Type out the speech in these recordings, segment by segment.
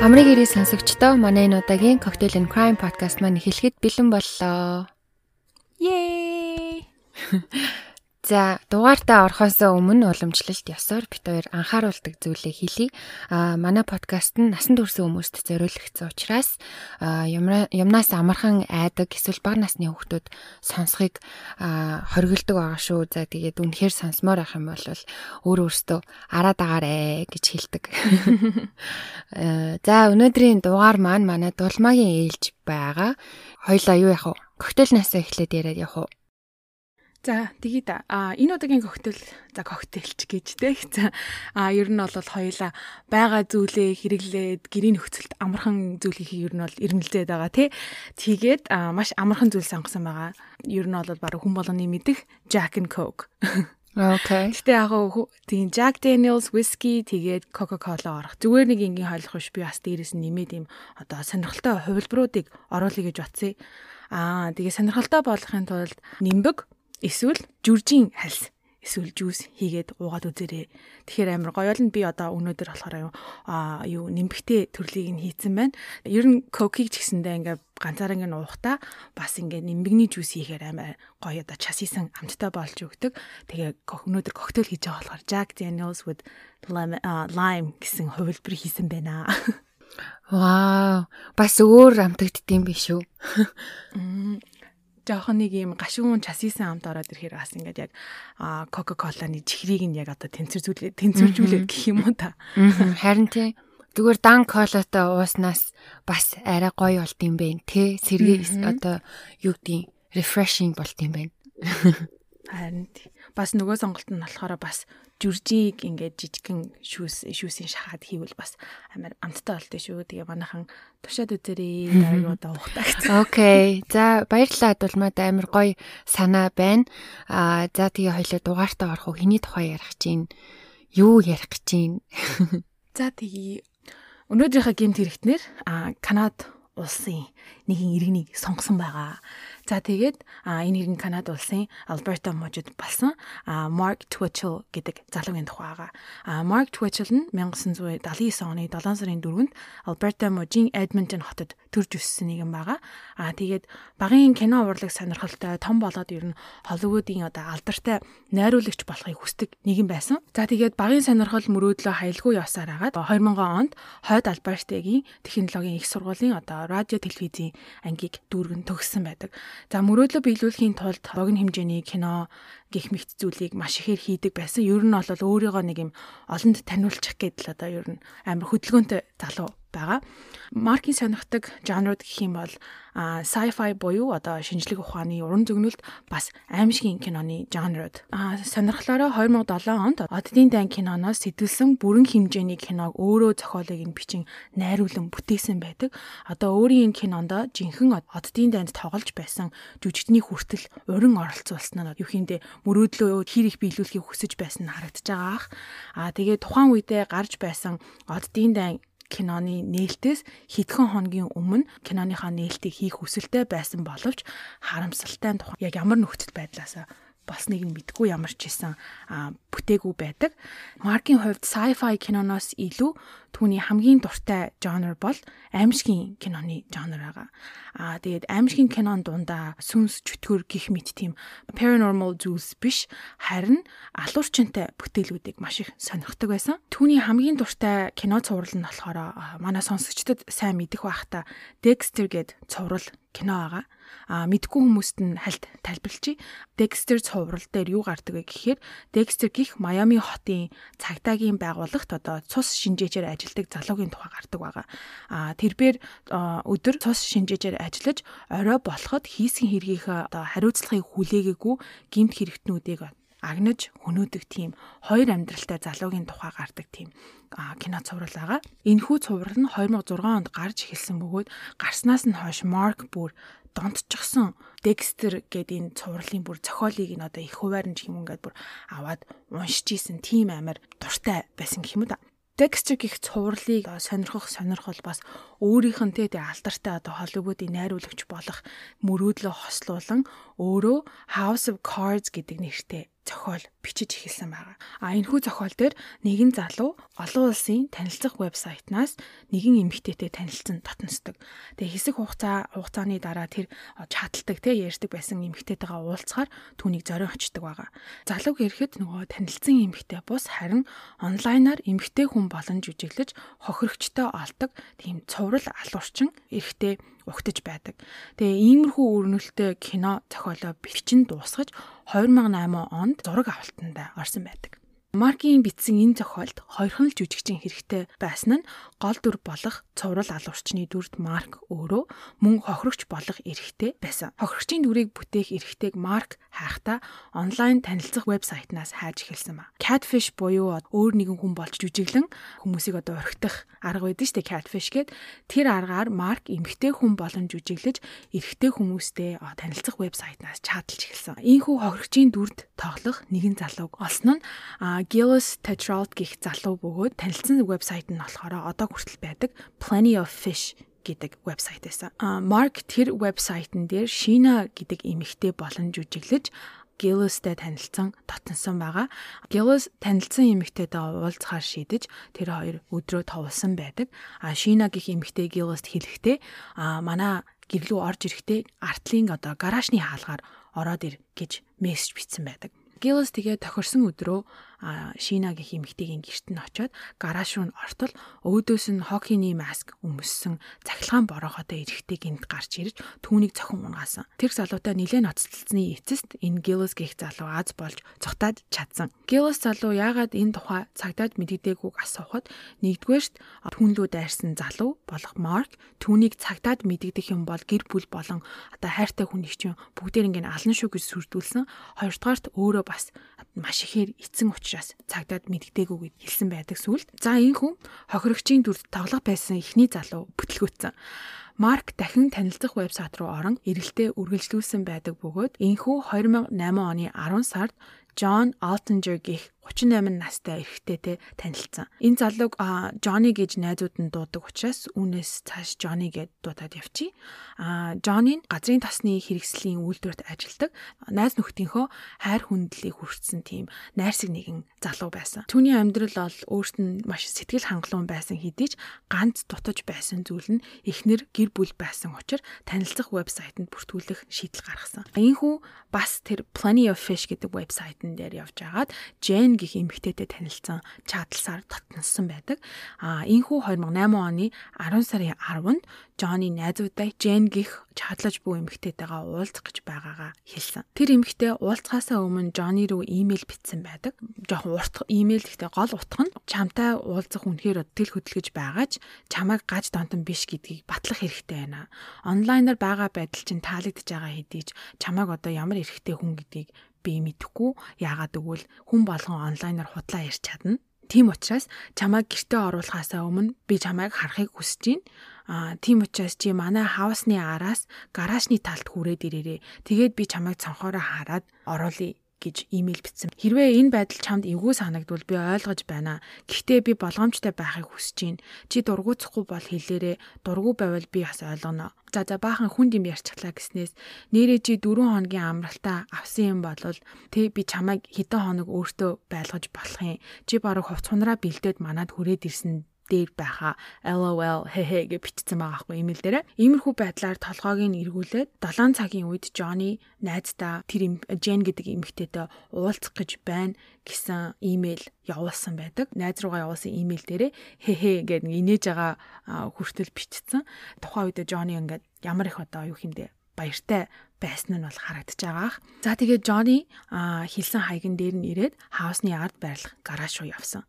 Амрыг ирээ сонсогчдоо манай энэ удаагийн Cocktail and Crime podcast маань эхлэхэд бэлэн боллоо. Yay! За дугаартаа орохоос өмнө уламжлалт ёсоор бит хоёр анхааруулдаг зүйлээ хэлье. А манай подкаст нь насан турш хүмүүст зориулагдсан учраас юмнаас амархан айдаг эсвэл бага насны хүүхдүүд сонсохыг хориглдог байгаа шүү. За тэгээд үнэхээр сонсомоор байх юм бол өөр өөртөө араа дагаарэ гэж хэлдэг. За өнөөдрийн дугаар маань манай дулмаагийн ээлж байгаа. Хоёлаа юу яах вэ? Коктейлнаас эхлээд яриад явах уу? За тэгээд а энэ удаагийн коктейл за коктейлч гэж те. За а ер нь бол хоёлаа байгаа зүйлээ хэрэглээд гэрийн нөхцөлд амархан зүйл хийх ер нь бол ирмэлзээд байгаа те. Тэгээд маш амархан зүйл сонгосон байгаа. Ер нь бол баг хүн болгоны мэдих Jack and Coke. Окей. Гэтэ яг тийм Jack Daniels whiskey тэгээд Coca-Cola орох. Зүгээр нэг ингийн хойлох биш би бас дээрээс нь нэмээд юм одоо сонирхолтой хувилбаруудыг оруулъя гэж батсыг. Аа тэгээ сонирхолтой болгохын тулд нимбэг эсвэл жүржийн хальс эсвэл жуус хийгээд уугаад үзээрэй. Тэгэхээр амар гоё л би одоо өнөөдөр болохоор юу а юу нимбэгтэй төрлийг нь хийцэн байна. Ер нь кокиг ч гэсэндээ ингээ ганцаараа ингээ уухта бас ингээ нимбэгний жуус хийхээр амар гоё одоо часисан амттай болж өгдөг. Тэгээ өнөөдөр коктейл хийж байгаа болохоор Jack Daniels with lime гэсэн хувилбар хийсэн байна. Вау. Бас өөр амтагддсан биш үү? Жоохон нэг юм гашуун часисан амт ороод ирэхээр бас ингээд яг Coca-Cola-ны чихрийг нь яг одоо тэнцвэржүүлээд тэнцвэржүүлээд гэх юм уу та. Харин тий. Зүгээр дан колатай ууснаас бас арай гоё болд юм бэ те сэргээ одоо юу гэдгийг refreshing болд юм байна. Харин бас нөгөө сонголт нь болохоор бас жүржийг ингээд жижигхэн шүүс шүүсийн шахаад хийвэл бас амар амттай болтой шүү. Тэгээ манайхан тушаад үзээрэй дараагийн удаа ухтагт. Окей. За баярлалаа дулмаад амар гоё санаа байна. Аа за тэгээ хоёлоо дугаартаа орох уу? Хэний тухай ярих чинь? Юу ярих гэж чинь? За тэгээ өнөөдрийнхээ гемт хэрэгтнэр аа Канад улсын нэгэн иргэнийг сонгосон байгаа. За тэгээд энэ иргэн Канада улсын Alberta мужид болсон Mark Twitchell гэдэг залуугийн тухай байгаа. Mark Twitchell нь 1979 оны 7 сарын 4-нд Alberta мужийн Edmonton хотод төрж өссөн нэгэн байгаа. Аа тэгээд багын кино урлаг сонирхолтой том болоод ер нь Холливуудын одоо алдартай найруулагч болохыг хүсдэг нэгэн байсан. За тэгээд багын сонирхол мөрөөдлөө хаялгүй явсаар агаад 2000 онд хойд Alberta-гийн технологийн их сургуулийн одоо радио телевизийн ангийг дүүргэн төгссөн байдаг. За мөрөөдлөө биелүүлэхийн тулд богино хэмжээний кино гих мэт зүйлийг маш ихээр хийдэг байсан. Ер нь бол өөрийгөө нэг юм олонд таниулчих гээд л одоо ер нь амар хөдөлгөөнтэй залуу байгаа. Маркийн сонирхдаг жанрууд гэх юм бол sci-fi буюу одоо шинжлэх ухааны уран зөгнөлт бас аимшигын киноны жанрууд. А сонирхлоороо 2007 онд Оддын дан киноноос сэтгэлсэн бүрэн хэмжээний киног өөрөө зохиолыг нь бичин найруулан бүтээсэн байдаг. Одоо өөрийн энэ кинонд жинхэнэ Оддын данд тоглож байсан жүжигчний хүртэл уран оролцуулсан нь юу хийндэ мөрөөдлөө хэр их биелүүлэхийг хүсэж байсан нь харагдаж байгаа ах. А тэгээ тухайн үедээ гарч байсан Оддын дан киноны нээлтээс хэдхэн хоногийн өмнө киноныхаа нээлтийг хийх хүсэлтэй байсан боловч харамсалтай тухай яг ямар нөхцөл байдлаасаа болсныг нь мэдгүй ямар ч исэн бүтээгүй байдаг. Маркийн хувьд sci-fi киноноос илүү түүний хамгийн дуртай жанр бол аимшигын киноны жанр байгаа. Аа тэгээд аимшигын кинон дундаа сүнс чөтгөр гих мэт тийм paranormal зүйлс биш харин алуурчинтай бүтээлүүдийг маш их сонирхдаг байсан. Түүний хамгийн дуртай кино цуврал нь болохоор манай сонсогчдод сайн мэдэх бах та Dexter гэд цуврал кино байгаа. А мэдгүй хүмүүст нь хальт тайлбарлачи. Dexter цуврал дээр юу гардаг вэ гэхээр Dexter гих Майами хотын цагдаагийн байгууллагт одоо цус шинжээчээр ажилдаг залуугийн тухай гардаг байгаа. А тэрээр өдөр цус шинжээчээр ажиллаж орой болоход хийсэн хэргийнхээ одоо хариуцлагыг хүлээгээгүй гимт хэрэгтнүүдийг агнаж өнөөдөг тийм хоёр амьдралтай залуугийн тухай гардаг тийм кино цуврал байгаа. Энэхүү цуврал нь 2006 онд гарч эхэлсэн бөгөөд гарснаас нь хойш Марк бүр донтчихсон Dexter гэдэг энэ цувралын бүр зохиолыг нь одоо их хуваар нь юм ингээд бүр аваад уншиж исэн тийм амар дуртай байсан гэх юм да. Dexter гих цувралыг сонирхох сонирхол бас өөрийнх нь тэгээ алдартай одоо Холливуудын найруулагч болох мөрөөдлөө хослуулан өөрөө House of Cards гэдэг нэртэй зохиол бичиж эхэлсэн байгаа. А энэхүү зохиол дээр нэгэн залуу олон улсын танилцах вебсайтнаас нэгэн эмэгтэйтэй танилцсан дотносдог. Тэгээ хэсэг хугацаа хугацааны дараа тэр чаталдаг те ярьдаг байсан эмэгтэйтэйгээ уулзахаар түүнийг зорион очдог байгаа. Залууг ирэхэд нөгөө танилцсан эмэгтэй бус харин онлайнаар эмэгтэй хүн болон жүжиглэж хохирогчтой олдог тийм цуврал алуурчин эрэхтэй угтаж байдаг. Тэгээ иймэрхүү өрнөлттэй кино зохиолоо бичин дуусгаж 2008 онд зураг авалтанда орсон байдаг. Маркийн бичсэн энэ зохиолд хоёрхан л жүжигчин хэрэгтэй байсан нь гол дүр болох цуврал алуурчны дүрд Марк өөрөө мөн хохирогч болох эрхтэй байсан. Хохирогчийн дүрийг бүтээх эрхтэйг Марк хайхдаа онлайн танилцах вебсайтнаас хайж эхэлсэн ба. Catfish буюу өөр нэгэн хүн болж жүжиглэн хүмүүсийг одоо орхитох арга байдаг шүү дээ Catfish гэд тэр аргаар Марк эмгтэй хүн болон жүжиглэж эрхтэй хүмүүстэй танилцах вебсайтнаас чаталж эхэлсэн. Ийхүү хохирогчийн дүрд тоглох нэгэн залууг олсон нь Gillis Tetrault гих залуу бөгөөд танилцсан вебсайт нь болохоор одоо хүртэл байдаг Plenty of Fish гэдэг вебсайт байсан. А Марк тэр вебсайтн дээр Шина гэдэг эмэгтэй болон жүжиглэж Gillis-тэй танилцсан дотнсон байгаа. Gillis танилцсан эмэгтэйтэй уулзахаар шийдэж тэр хоёр өдрөө товлсон байдаг. А Шина гих эмэгтэй Gillis-т хэлэхдээ а манай гэрлүү орж ирэхдээ артлын одоо гаражны хаалгаар ороод ир гэж мессеж бичсэн байдаг. Gillis тэгээ тохирсон өдрөө Шина гэх эмэгтэйгийн гэрт нь очоод гараж руу ортол өөдөөс нь хоккейний маск өмссөн цахилгаан бороохотой эрэгтэй гинт гарч ирж түүнийг цохин унгаасан. Тэр залуутай нэлээд ноцтолцсны эцэст энэ Gillis гэх залуу аз болж цогтаад чадсан. Gillis залуу яагаад энэ тухай цагдаад мэддэггүйг асуухад нэгдүгээрт түүнлүү дайрсан залуу болох Mark түүнийг цагдаад мэддэх юм бол гэр бүл болон одоо хайртай хүнийг чинь бүгдээр ингэ алан шүү гэж сүрдүүлсэн. Хоёрдугаарт өөрөө бас маш ихээр эцэн уч учраас цагдаад мэддэггүй гэд хэлсэн байдаг сүлд. За энэ хүн хохирогчийн дүрд тоглох байсан эхний залуу бүтлгүүцсэн. Марк дахин танилцах вебсайт руу орон эргэлтээ үргэлжлүүлсэн байдаг бөгөөд энэхүү 2008 оны 10 сард John Altinger гэх 38 настай эрэгтэйтэй танилцсан. Энэ залууг Johnny гэж найзууд нь дуудаг учраас үүнээс цааш Johnny гэд дуудаад явчих. А Johnny газрын тосны хэрэгслийн үйлдвэрт ажилладаг. Найз нөхдийнхөө хайр хүндлэлийг хүртсэн тийм найрсаг нэгэн залуу байсан. Түүний амьдрал бол өөрт нь маш сэтгэл хангалуун байсан хэдий ч ганц дутаж байсан зүйл нь эхнэр гэр бүл байсан учраас танилцах вебсайтанд бүртгүүлэх шийдэл гаргасан. Ийхүү бас тэр Plenty of Fish гэдэг вебсайтн дээр явж агаад Jane гих эмэгтэйтэй танилцсан чадалсаар татнасан байдаг. А энхүү 2008 оны 10 сарын 10-нд Джонни найзуудаа Жен гих чадлаж буй эмэгтэйтэйгээ уулзах гэж байгаагаа хэлсэн. Тэр эмэгтэй уулзахаасаа өмнө Джонни руу имэйл бичсэн байдаг. Жохон урт имэйл гэхдээ гол утга нь чамтай уулзах үнэхээр тэл хөдөлгөж байгаач чамайг гаж донтон биш гэдгийг батлах хэрэгтэй байна. Онлайнаар байгаа байдал чинь таалагдж байгаа хэдий ч чамайг одоо ямар эрхтэй хүн гэдгийг би мэдэхгүй яагаад гэвэл хүн болгон онлайнаар худлаа ярьж чадна. Тийм учраас чамайг гэртээ оруулахаасаа өмнө би чамайг харахыг хүсэж байна. Аа тийм учраас чи манай хаусны араас гаражны талд хүрээд ирээрээ. Тэгээд би чамайг цонхоороо хараад оруулъя гэж имэйл бичсэн. Хэрвээ энэ байдал чамд эвгүй санагдвал би ойлгож байна. Гэхдээ би болгоомжтой байхыг хүсэж байна. Чи дургуутсахгүй бол хэлээрээ. Дургу байвал би бас ойлгоно. За за баахан хүн юм ярьчихлаа гэснээс нэрээ чи 4 хоногийн амралтаа авсан юм бол тэ би чамайг хэдэн хоног өөртөө байлгаж болох юм. Чи баруун хувц хунраа бэлдээд манад хүрээд ирсэн дээр байхаа LOL хэхэ гэж бичсэн байгаа хгүй имэйл дээр. Иймэрхүү байдлаар толгойг нь эргүүлээд 7 цагийн үед Johnny найздаа тэр Jen гэдэг эмэгтэйтэй уулзах гэж байна гэсэн имэйл явуулсан байдаг. Найз руугаа явуулсан имэйл дээрээ хэхэ гэдэг инээж байгаа хүртэл бичсэн. Тухайн үед Johnny ингээд ямар их одоо юу хэмдэ баяртай байсан нь бол харагдаж байгаа. За тэгээд Johnny хэлсэн хаягн дээр нь ирээд хаусны ард байрлах гараж руу явсан.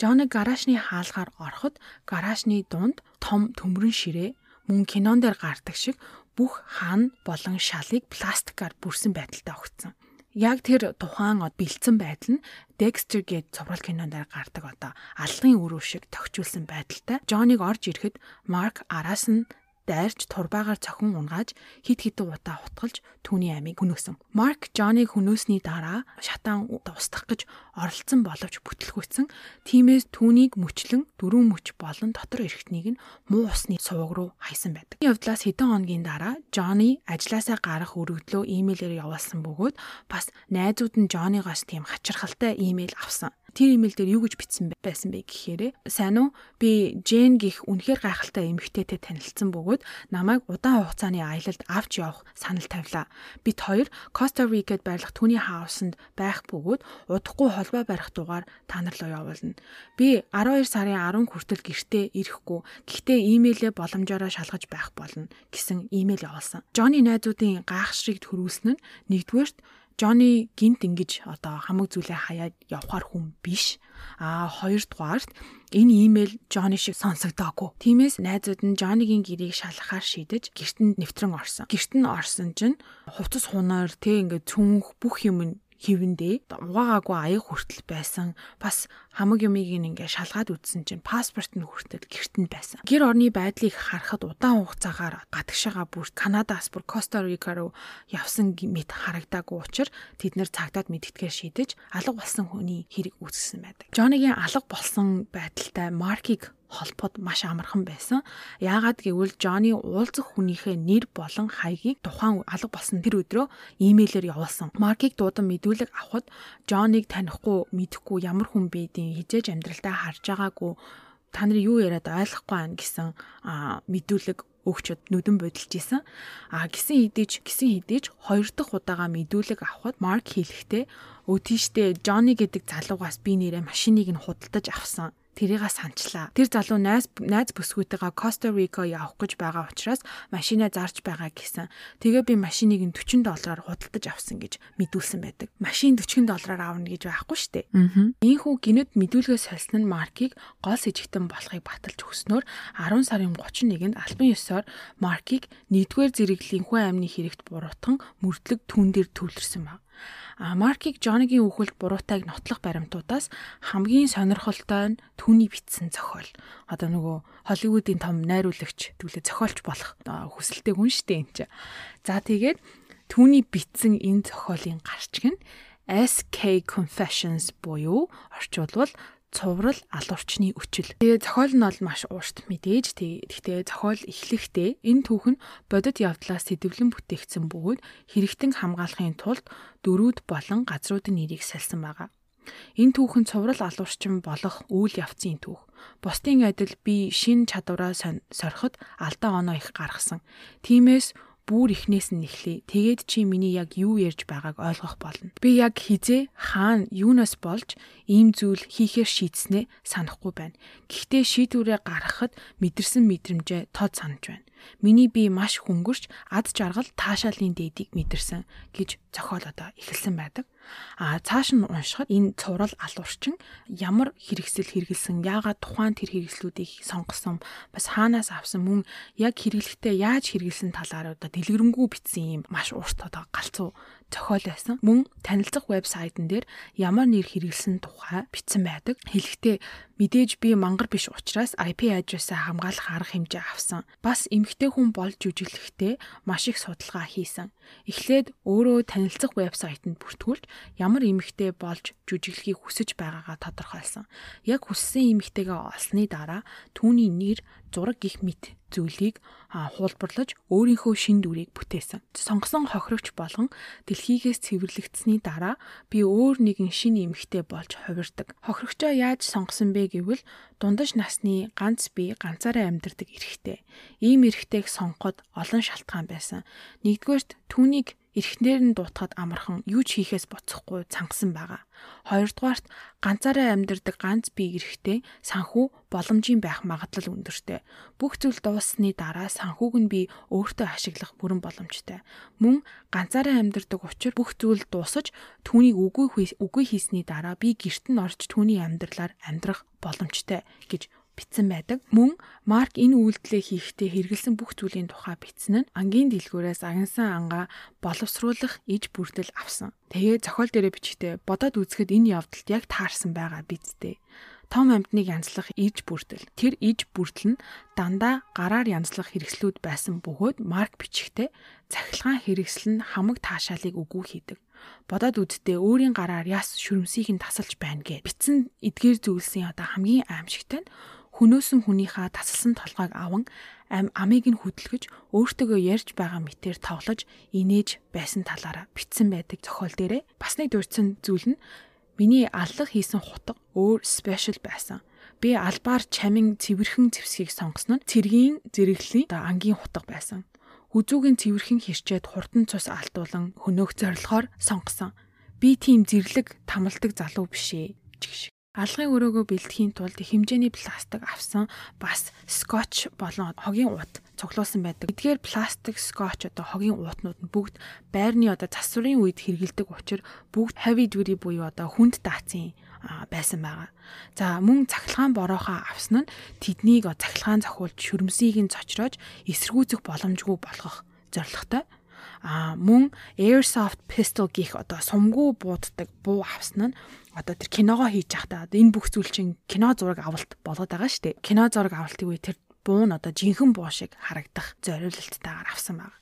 Жоныг гаражны хаалгаар ороход гаражны дунд том төмрөн ширээ мөн кинон дээр гардаг шиг бүх хан болон шалыг пластикаар бүрсэн байдалтай огцсон. Яг тэр тухайн бэлдсэн байдал нь Dexter гээд цоврал кинонд гардаг одоо алгын өрөө шиг тохижулсан байдалтай. Джоныг орж ирэхэд Марк араас нь дайрч турбаагаар цохин унгааж хит хитэн удаа хутгалж түүний амийг хөнөөсөн. Марк Жоныг хөнөөсний дараа шатаан устгах гэж оролцсон боловч бүтлгүйцэн тиймээс түүнийг мөчлөн дөрвөн мөч болон дотор эрэхтнийг нь муу усны сувг руу хайсан байдаг. Энэ явдлаас хэдэн хоногийн дараа Жоны ажлаасаа гарах өргөдлөө имэйлээр явуулсан бөгөөд бас найзууд нь Жоныгоос тийм хачирхалтай имэйл авсан тэр имэйл дээр юу гэж бичсэн байсан бэ гэхээр сайн уу би Жен гих үнэхээр гайхалтай эмэгтэйтэй танилцсан бөгөөд намайг удаан хугацааны аялалд авч явах санал тавилаа. Бид хоёр Коста Рикад байрлах түүний хаусанд байх бөгөөд удахгүй холбоо барих дугаар та нар руу явуулна. Би 12 сарын 10 хүртэл гэртээ ирэхгүй. Гэхдээ имэйлээ боломжоор шалгаж байх болно гэсэн имэйл явуулсан. Джонни найзуудын гайхшрыг төрүүлсэн нь нэгдүгээрт Джонни гинт ингэж одоо хамаг зүйлээ хаяад явхаар хүн биш. А хоёрдугаарт энэ имэйл Джонни шиг сонсогдоогүй. Тиймээс найзууд нь Джоннигийн гэрийг шалгахаар шийдэж гэртэнд нэвтрэн орсон. Гэрт нь орсон чинь хувцас хунаар тэг ингээд цүнх бүх юм хивэндээ угаагаагүй аяг хүртэл байсан. Бас хамаг юмыг ингээ шалгаад үзсэн чинь паспорт нь хүртэл гэрт нь байсан. Гэр орны байдлыг харахад удаан хугацаагаар гадагшаага бүр Канадаас бүр Коста Рика руу явсан мэт харагдаагүй учраас тэд нэр цагдаад мэдтгэхээр шийдэж алга болсон хүний хэрэг үүсгэсэн байдаг. Джонигийн алга болсон байдалтай Маркийг холбоод маш амархан байсан. Яагаад гэвэл Джонни уулзах хүнийхээ нэр болон хаягийг тухайн алга болсон тэр өдрөө имэйлээр явуулсан. Маркийг дуудан мэдүүлэг авахд Джонниг танихгүй, мэдэхгүй ямар хүн байдгийг хизээж амьдралдаа харж байгаагүй та нар юу яриад ойлгохгүй байна гэсэн мэдүүлэг өгчөд нүдэн бодилж исэн. А гисэн хідэж гисэн хідэж хоёр дахь удаага мэдүүлэг авахд Марк хэлэхдээ өө тийштэй Джонни гэдэг залуугаас би нэрээ машиныг нь худалдаж авсан тэрийг санчлаа. Тэр залуу найз найз бүсгүйтэйгээ Коста Рико явах гэж байгаа учраас машинаа зарж байгаа гэсэн. Тэгээ би машиныг нь 40 доллараар худалдаж авсан гэж мэдүүлсэн байдаг. Машин 40 доллараар авна гэж байхгүй шүү дээ. Ийхүү гинэд мэдүүлгээ солисон нь Маркийг гол с ิจ гтэн болохыг баталж өгснөөр 10 сарын 31-нд албан ёсоор Маркийг 1-р зэрэглэлийн хүн амны хэрэгт буруутган мөрдлөг түн дээр төвлөрсөн баг. Маркийг Джонигийн үхэлд буруутайг нотлох баримтуудаас хамгийн сонирхолтой нь түүний бичсэн зохиол. Одоо нөгөө Холливуудын том найруулагч түлээ зохиолч болох хүсэлтэй хүн штэ энэ чинь. За тэгээд түүний бичсэн энэ зохиолын гарчиг нь SK Confessions буюу орчуулбал цуврал алуурчны өчил. Тэгээ зохиол нь бол маш уурт мэдээж. Тэгтээ зохиол эхлэхдээ энэ түүх нь бодит явдлаас сэдвлэн бүтээгдсэн бөгөөд хэрэгтэн хамгаалахын тулд дөрүүд болон газруудын нэрийг салсан байгаа. Энэ түүхэн цуврал алуурчин болох үйл явцын түүх. Бусдын адил би шин чадвараа сориход алдаа оноо их гаргасан. Тиймээс бүр ихнээс нь эхлэе. Тэгээд чи миний яг юу ярьж байгааг ойлгох болно. Би яг хизээ хаана юунаас болж ийм зүйл хийхээр шийдснээ санахгүй байна. Гэхдээ шийдвэрээ гаргахад мэдэрсэн мэдрэмжээ тод санаж байна. Миний бие маш хөнгөрч ад жаргал таашаалын дээдийг мэдэрсэн гэж зохиол одоо эхэлсэн байдаг. А цааш нь уншихад энэ цуврал алуурчин ямар хэрэгсэл хэрэгэлсэн, яагаад тухайн тэр хэрэгслүүдийг сонгосон, бас хаанаас авсан мөн яг хэрэглэхдээ яаж хэрэгэлсэн талаар одоо дэлгэрэнгүй бичсэн юм маш урт одоо галзуу зохиол байсан. Мөн танилцах вебсайтн дээр ямар нэр хэрэгэлсэн тухай бичсэн байдаг. Хэлэхдээ мэдээж би мангар биш учраас IP address-а хамгаалах арга хэмжээ авсан. Бас эмгтэй хүн болж жүжиглэхдээ маш их судалгаа хийсэн. Эхлээд өөрөө танилцах вебсайтанд бүртгүүлж ямар эмэгтэй болж жүжиглэхийг хүсэж байгаагаа тодорхойлсон. Яг хүссэн эмэгтэйгээ олсны дараа түүний нэр, зураг гих мэт зүйлийг хуулбарлаж өөрийнхөө шин дүрийг бүтээсэн. Сонгосон хохирогч болгон дэлхийгээс цэвэрлэгдсэний дараа би өөр нэгэн шин эмэгтэй болж хувирдаг. Хохирогчоо яаж сонгосон бэ гэвэл дундаж насны ганц бие ганцаараа амьдардаг эрэгтэй. Ийм эрэгтэйг сонгоход олон шалтгаан байсан. Нэгдүгээрт түүнийг эрхнэр нь дуутахад амархан юу ч хийхээс боцохгүй цангасан байгаа. Хоёрдугаарт ганцаараа амьдардаг ганц бие эрэхтэй санхүү боломжийн байх магадлал өндөртэй. Бүх зүйл дууссаны дараа санхүүг нь би өөртөө ашиглах бүрэн боломжтой. Мөн ганцаараа амьдардаг учраас бүх зүйл дуусаж түүнийг үгүй үгүй хийсний дараа би гэрт нь орж түүний амьдралаар амьдрах боломжтой гэж бичсэн байдаг. Мөн Марк энэ үйлдэлээ хийхдээ хэрэгэлсэн бүх зүйлийн тухай бичсэн нь ангийн дэлгүүрээс агнсан ангаа боловсруулах иж бүрдэл авсан. Тэгээ зохиол дээрээ бичгтээ бодоод үзэхэд энэ явдалт яг таарсан байгаа бидтэй. том амьтныг янзлах иж бүрдэл. Тэр иж бүрдэл нь дандаа гараар янзлах хэрэгслүүд байсан бөгөөд марк бичгтээ цахилгаан хэрэгсэл нь хамаг таашаалыг үгүй хийдэг. Бодоод үздээ өөрийн гараар яс шүрмсийг нь тасалж байна гэж бичсэн эдгээр зүйлсийн одоо хамгийн аимшигтай нь хөнөөсөн хүнийхээ тасалсан толгойг аван ам амийг нь хөдөлгөж өөртөөгөө ярьж байгаа мэтээр тоглож инээж байсан талаараа битсэн байдаг зохиол дээрээ бас нэг дурдсан зүйл нь миний аллах хийсэн хутга өөр спешиал байсан. Би албаар чамин цэвэрхэн зевсгийг сонгосон нь цэргийн зэрэглэлийн ангийн хутга байсан. Хүзүүгийн цэвэрхэн хэрчээд хурдан цус алтуулан хөнөөх зорилгоор сонгосон. Би тийм зэрлэг тамалдаг залуу биш ээ. Алгын өрөөгөө бэлтгэхийн тулд хэмжээний пластик авсан бас скотч болон хогийн уут цуглуулсан байдаг. Эдгээр пластик, скотч одоо хогийн уутнууд нь бүгд байрны одоо засварын үед хэрэгэлдэг учраас бүгд heavy duty буюу одоо хүнд даацын байсан байгаа. За мөн цахилгаан бороохоо авсан нь тэднийг цахилгаан зохиулж шүрмсийг нь цочроож эсэргүүцэх боломжгүй болгох зорилготой а мөн airsoft pistol гих одоо сумгуу бууддаг буу авсан нь одоо тэр киногоо хийж явахдаа энэ бүх зүйл чинь кино зураг авалт болоод байгаа шүү дээ. Кино зураг авалтын үе тэр буу нь одоо жинхэнэ буу шиг харагдах зориулалттайгаар авсан байна.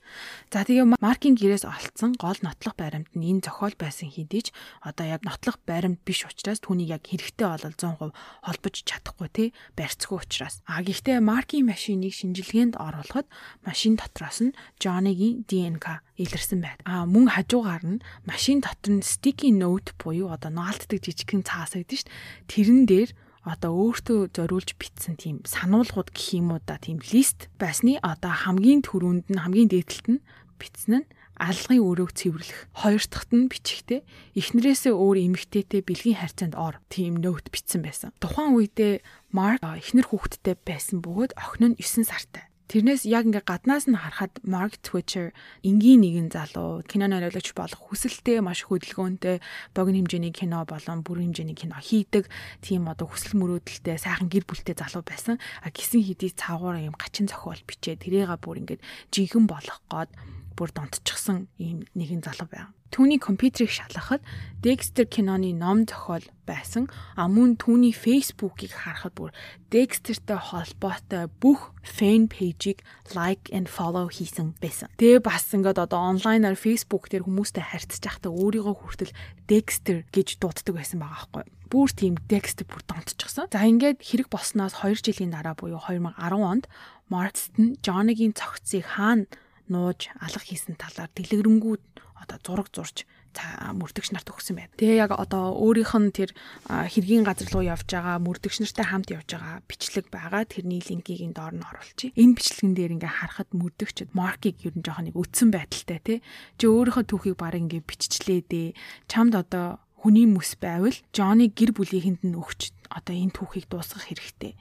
За тэгээ маркийн гэрээс олцсон гол нотлох баримт нь энэ зохиол байсан хэдий ч одоо яг нотлох баримт биш учраас түүнийг яг хэрэгтэй бол 100% холбож чадахгүй тий барьцгүй учраас. А гэхдээ маркийн машиныг шинжилгээнд оруулахад машин дотроос нь Джонигийн ДНК илэрсэн байд. А мөн хажуугаар нь машин дотор нь sticky note буюу одоо наалтдаг жижигхэн цаас байдаг шүү дээ. Тэрэн дээр одоо өөртөө зориулж бичсэн тийм сануулгууд гэх юм уу да тийм лист байсны одоо хамгийн түрүүнд нь хамгийн дээдлэлт нь бичсэн нь алгын өрөөг цэвэрлэх. Хоёр дахьт нь бичгтээ эхнэрээсээ өөр эмэгтэйтэй бэлгийн харьцаанд ор тийм нөт бичсэн байсан. Тухайн үедээ Марк эхнэр хүүхэдтэй байсан бөгөөд охин нь 9 сартай. Тэрнээс яг ингээ гаднаас нь харахад Mark Twitcher энгийн нэгэн залуу кино найруулагч болох хүсэлтэй маш хөдөлгөөнтэй богино хэмжээний кино болон бүрэн хэмжээний кино хийдэг тийм одоо хүсэл мөрөөдөлтэй сайхан гэр бүлтэй залуу байсан. А гисэн хэдий цаагуур юм гачин зохиол бичээ тэрийга бүр ингээд жинхэнэ болох гээд бүр донтчихсан ийм нэгэн залуу байга. Түүний компьютерийг шалгахад Dexter киноны ном зохиол байсан. А мөн түүний Facebook-ыг харахад бүр Dexter-тэй холбоотой бүх fan page-ийг like and follow хийсэн байсан. Тэгээ бас ингээд одоо онлайнаар Facebook дээр хүмүүстэй харьцаж байхдаа өөрийгөө хүртэл Dexter гэж дууддаг байсан байгаа байхгүй бүр тийм Dexter бүр донтчихсон. За ингээд хэрэг болсноос 2 жилийн дараа буюу 2010 онд Marston Johnny-гийн цогцыг хаана нууж алга хийсэн талаар дэлгэрэнгүй одоо зураг зурж мөрдөгч нарт өгсөн байна. Тэгээ яг одоо өөрийнх нь тэр хэргийн газар руу явж байгаа мөрдөгч нартай хамт явж байгаа бичлэг байгаа. Тэрний линкийг энэ доор нь оруулчих. Энэ бичлэгэн дээр ингээ харахад мөрдөгчд маркийг ер нь жоохон нэг үтсэн байдалтай тий. Чи өөрийнхөө түүхийг баг ингээ биччлээ дээ. Чамд одоо хүний мэс байвал Джонни гэр бүлийнхэнд нь өгч одоо энэ түүхийг дуусгах хэрэгтэй.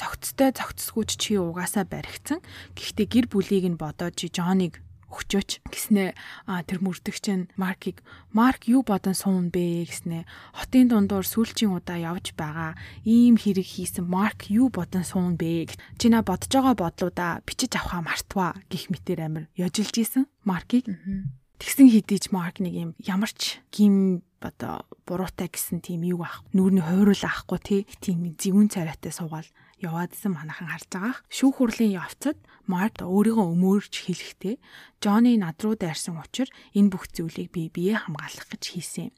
Цогцтой цогцсгүйч чи угаасаа баригдсан. Гэхдээ гэр бүлийг нь бодоод чи Джонниг өгчөөч гэснээ тэр мөрдөгч нь Маркийг Марк юу бодон суун бэ? гэснээ хотын дундуур сүүлчийн удаа явж байгаа. Ийм хэрэг хийсэн Марк юу бодон суун бэ? чи на бодож байгаа бодлуудаа бичиж авахаа мартваа гих мэтэр амир яжилж исэн Маркийг. Тэгсэн хэдий ч Марк нэг юм ямарч гим одоо буруутай гэсэн тийм юу ах нүүрний хойруул ахгүй тий тийм зэвүүн царайтай суугаал яваадсан манахан харж байгаа. Шүүх хурлын явцад Март өөрийгөө өмөөрч хэлэхдээ Джонни над руу дайрсан учраас энэ бүх зүйлийг би бие хамгаалах гэж хийсэн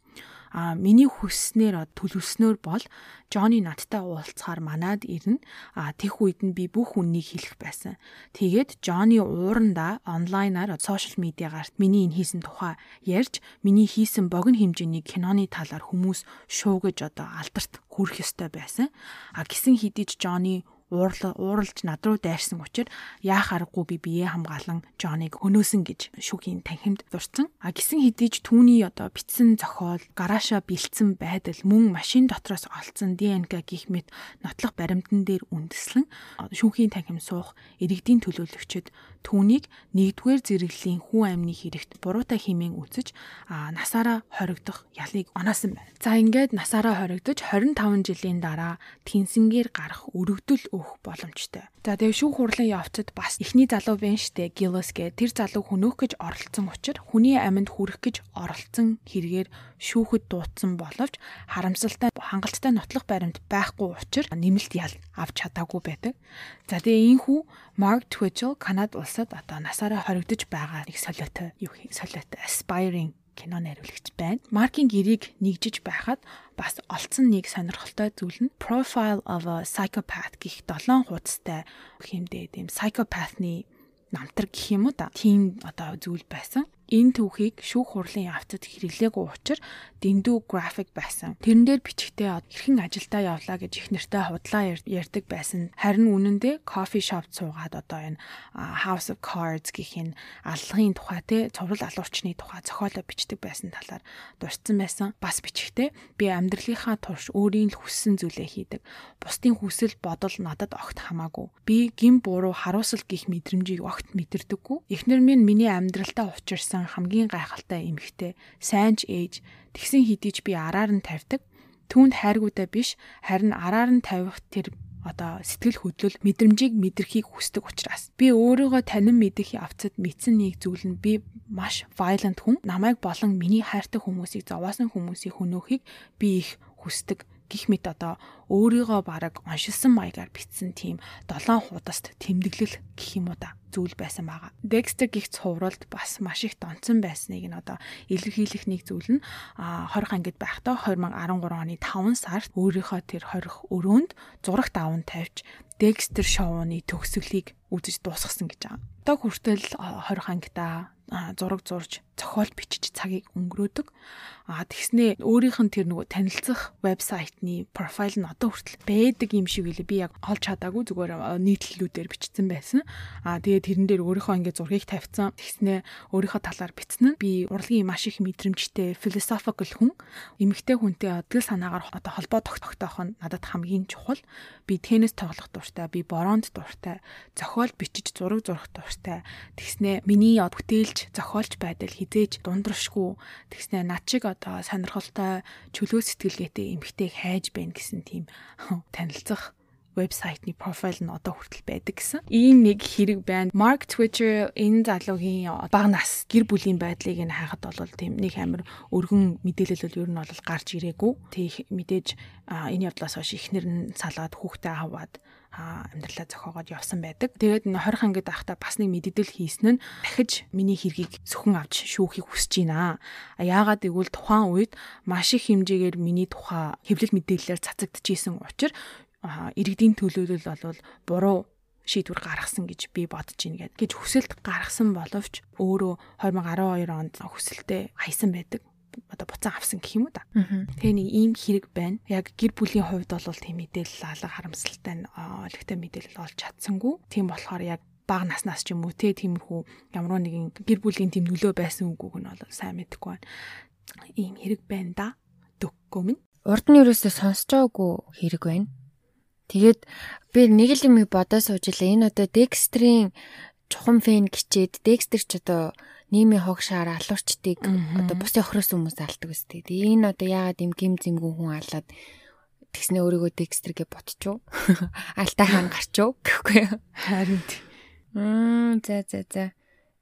а миний хүснээр төлөвснөр бол Джонни надтай уулзахаар манад ирнэ. А тех үед нь би бүх үннийг хэлэх байсан. Тэгээд Джонни уурандаа онлайнаар сошиал медиагаар миний энэ хийсэн тухай ярьж миний хийсэн богино хэмжээний киноны талаар хүмүүс шуугаж одоо алдарт хүрэх ёстой байсан. А гисэн хэдий ч Джонни ууралж над руу дайрсан учраас яах аргагүй би бие хамгаалan Джоныг хөнөөсөн гэж шүүхийн танхимд дурсан. А гисэн хэдий ч түүний одоо битсэн зохиол, гарааша бэлдсэн байдал, мөн машин дотроос олцсон ДНК гих мэт нотлох баримтан дээр үндэслэн шүүхийн танхим суух иргэдийн төлөөлөгчд түүнийг нэгдүгээр зэрэглэлийн хүн амны хэрэгт буруутай хэмээн үзэж насаараа хоригдох ялыг оноосон байна. За ингээд насаараа хоригдож 25 жилийн дараа тэнсэнгээр гарах өргөдөл өгөх боломжтой. За тэгээ шүүх хурлын явцад бас эхний залуу байна штэ Гиллес гэ тэр залуу хөнөөх гэж оролцсон учраас хүний амьд хүрэх гэж оролцсон хэрэгээр шүүхэд дуудсан боловч харамсалтай хангалттай нотлох баримт байхгүй учраас нэмэлт ял авч чадаагүй байдаг. За тэгээ ийхүү Mark Twitchell Канад улсад одоо насаараа хоригдож байгаа нэг солиотой юу солиотой aspiring кино найруулагч байна. Маркийн гэрийг нэгжиж байхад бас олцсон нэг сонирхолтой зүйл нь Profile of a Psychopath гэх 7 хуудастай хэмдээ тийм psychopath-ны намтар гэх юм уу да. Тийм одоо зүйл байсан энэ түүхийг шүүх хурлын явцад хэрэглээгүй учраас дэндүү график байсан. Тэрэн дээр бичгтээ хэрхэн ажилдаа явлаа гэж их нэртэй худлаа ярьдаг байсан. Харин үнэндээ кофе шоп суугаад одоо энэ House of Cards гэх энэ аллагын тухай те цуврал алуурчны тухай зохиолоо бичдэг байсан талаар дурдсан байсан. Бас бичгтээ би амьдралынхаа турш өөрийн л хүссэн зүйлээ хийдэг. Бусдын хүсэл бодол надад огт хамаагүй. Би гин буруу харуусал гих мэдрэмжийг огт мэдэрдэггүй. Эхнэр минь миний амьдралтаа учирсан байсан хамгийн гайхалтай эмэгтэй сайн ч ээж тэгсэн хэдий би араар нь тавьдаг. Түүнд хайргуудаа биш харин араар нь тавих тэр одоо сэтгэл хөдлөл мэдрэмжийг мэдрхийг хүсдэг учраас. Би өөрийгөө танин мэдэх явцад мэдсэн нэг зүйл нь би маш violent хүн. Намайг болон миний хайртай хүмүүсийг зовоосон хүмүүсийг хөнөөхийг би их хүсдэг гих мэт одоо өөрийгөө бараг оншилсан маягаар битсэн тийм долоон худаст тэмдэглэл гэх юм уу да зүйл байсан байгаа. Dexter гих цувралд бас маш их донцсон байсныг нь одоо илэрхийлэх нэг зүйл нь 20 ангид байхдаа 2013 оны 5 сард өөрийнхөө тэр 20 өрөөнд зурагт аван тавьж Dexter шоуны төгсгөлийг үзэж дуусгасан гэж байгаа. Одоо хүртэл 20 ангидаа зураг зурж зохиол бичиж цагийг өнгөрөөдөг. А тэгснээ өөрийнх нь тэр нөгөө танилцах вебсайтны профайл нь одоо хүртэл байдаг юм шиг үлээ. Би яг олж чадаагүй зүгээр нийтлэлүүдээр бичсэн байсан. А тэгээ тэрэн дээр өөрийнхөө ингээ зургийг тавьсан. Тэгснээ өөрийнхөө талаар бичсэн нь би урлагийн маш их мэдрэмжтэй philosophical хүн. Эмэгтэй хүнтэй одгил санаагаар одоо холбоо тогтоох нь надад хамгийн чухал. Би теннис тоглох дуртай, би бороонд дуртай, зохиол бичиж зураг зурах дуртай. Тэгснээ миний бүтээлч зохиолч байдал хизээж дундравшгүй тэгснэ над шиг одоо сонирхолтой чөлөө сэтгэлгээтэй эмгтэйг хайж байна гэсэн тийм танилцах вебсайтны профайл нь одоо хүртэл байдаг гэсэн. Ийм нэг хэрэг байна. Mark Twitter энэ залуугийн бага нас гэр бүлийн байдлыг нь хайхад бол тийм нэг амар өргөн мэдээлэл бол ер нь бол гарч ирээгүй. Тэг мэдээж энэ явдлаас хойш ихнэр нь салаад хүүхдээ аваад амьдралаа зохиогоод явсан байдаг. Тэгээд 20 ангид байхдаа бас нэг мэддэл хийсэн нь дахиж миний хэргийг зөвхөн авч шүүхийг хүсэж байна. Яагаад гэвэл тухайн үед маш их хэмжээгээр миний тухай хэвлэл мэдээлэлээр цацагдчихсэн учраас иргэдийн төлөөлөл бол буруу шийдвэр гаргасан гэж би бодож байна гэж хүсэлт гаргасан боловч өөрөө 2012 онд хүсэлтэд хаясан байдаг одоо буцаан авсан гэх юм уу да. Тэгээ нэг ийм хэрэг байна. Яг гэр бүлийн хувьд бол тийм мэдээлэл алга харамсалтай олигтой мэдээлэл олж чадсангүй. Тийм болохоор яг бага наснаас ч юм уу те тиймэрхүү ямар нэгэн гэр бүлийн тийм нөлөө байсан үгүйг нь бол сайн мэдэхгүй байна. Ийм хэрэг байна да. Дөггүй минь. Урд нь юусоо сонсож байгаагүй хэрэг байна. Тэгээд би нэг л юм бодоо сууж илаа. Энэ одоо Dexter-ийн чухам фэн гिचээд Dexter ч одоо нийгмийн хогшаар алуурчдыг одоо бус охроос хүмүүс алдаг үстэй. Тэгээ энэ одоо яагаад юм гим зэмгүү хүн алаад тэгснэ өөрийгөө Dexter-гээ ботчоо. Алтай хаан гарчоо гэхгүй юу? Харин. Мм за за за.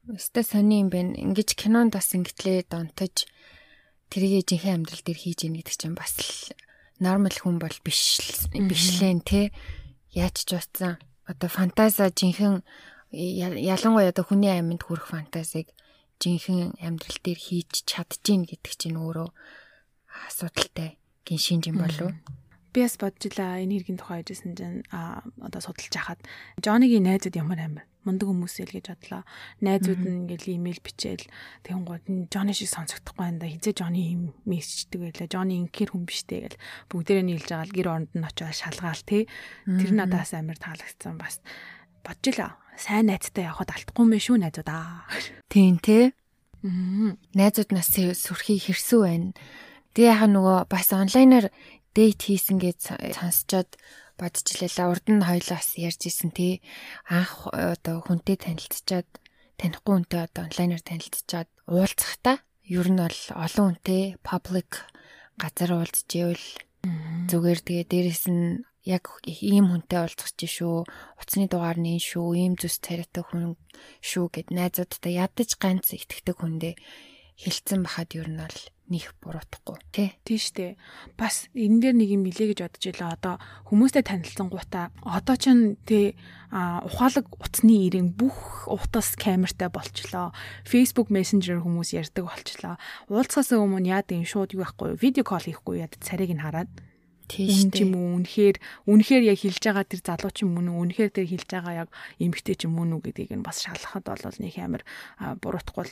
Өстой сони юм байна. Ингиж кинонд бас ингэтлээ донтож тэргээ жинхэнэ амьдрал дээр хийж ийн гэдэг чинь бас л нормал хүн бол биш бишлэн те. Яаж ч утсан. Одоо фантаза жинхэнэ ялангуяа одоо хүний амьд хүрэх фантазиг жинхэнэ амьдрал дээр хийж чадчихээн гэдэг чинь өөрөө асуудалтай гин шинж юм болов би бас бодож илаа энэ хэргийн тухай хэлжсэн чинь а одоо судалж хахад. Джонигийн найзууд ямар амар мундаг хүмүүс л гэж бодлоо. Найзууд нь ингээл имэйл бичээл тэгэн гууд нь Джони шиг сонсогдохгүй байна да. Хизээ Джони юм мессеждэг байлаа. Джони инкер хүн биштэй гэл бүгдээрээ нийлж байгаа л гэр оронд нь очиод шалгаал тий. Тэр надаас амар таалагдсан бас бодож илаа. Сайн найзтай явхад алдахгүй мэн шүү найзуудаа. Тийм тий. Найзууд нас сүрхий хэрсүү байна. Тэгээ яхаа нөгөө бас онлайнаар дейт хийсэн гэж сонсчоод бодчихлаа. Урд нь хоёлоо бас ярьж исэн тий. Анх одоо хүнтэй танилцчаад танихгүй хүнтэй одоо онлайнаар танилцчаад уулзахдаа ер нь бол олон хүнтэй public газар уулзж ивэл зүгээр тэгээ дээрэс нь яг ийм хүнтэй уулзах чи шүү. Утасны дугаар нь шүү. Ийм зүс царайтай хүн шүү гэд найзуудтай ядаж ганц итгэдэг хүндээ хилцэн бахад ер нь бол них буруутахгүй тий. Тий штэ. Бас энэ дээр нэг юм илээ гэж бодож илаа. Одоо хүмүүстэй танилцсан гутаа одоо ч тий ухаалаг утасны ирэн бүх утас камертай болчлоо. Facebook Messenger хүмүүс ярьдаг болчлоо. Уулзахаас өмнө яад юм шууд юу байхгүй видео кол хийхгүй яд царийг нь хараад Тийм юм уу үнэхээр үнэхээр яг хэлж байгаа тэр залуу ч юм уу үнэхээр тэр хэлж байгаа яг эмгтэй ч юм уу гэдгийг нь бас шалгахад бол нэг амар буруутахгүй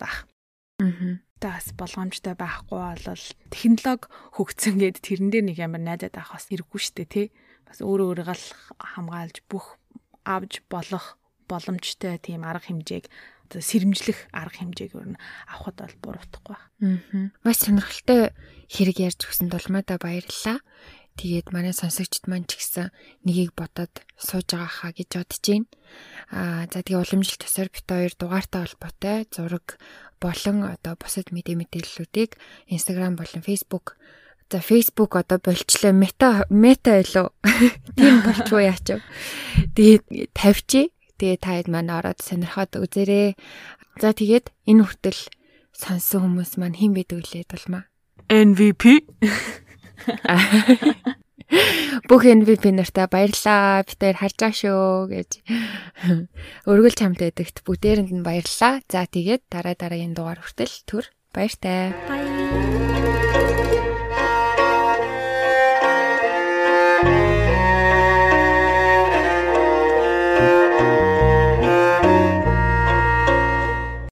Аа. Тас болгоомжтой байхгүй бол технологи хөгцсөн гэд тэрэн дээр нэг амар найдаад авах бас хэрэггүй штэ тий. Бас өөрөө өөрийгөө хамгаалж бүх авж болох боломжтой тийм арга хэмжээг сэрэмжлэх арга хэмжээг өөр нь авахд бол буруутахгүй. Аа. Маш сонирхолтой хэрэг ярьж өгсөнд улмаада баярлалаа. Тэгээд манай сонсогчд маань ч гэсэн нэгийг бодоод сууж байгаа хаа гэж бодож байна. Аа за тэгээ уламжлалт төсөр бит хоёр дугаартай холбоотой зураг болон одоо бусад мэдээ мэдээллүүдийг Instagram болон Facebook За Facebook одоо болчлоо мета мета илүү тийм болчихоо яач вэ? Тэгээд тавьчих. Тэгээд таад маань ороод сонирхоод үзээрэй. За тэгээд энэ хүртэл сонсон хүмүүс маань хэн байдаг лээ дулмаа? MVP Бүх MVP нартай баярлаа. Бид хоёр харж байгаа шүү гэж өргөл чамтай өгдөгт бүгдээрэнд нь баярлаа. За тэгээд дараа дараагийн дугаар хүртэл түр баяртай. Баяр.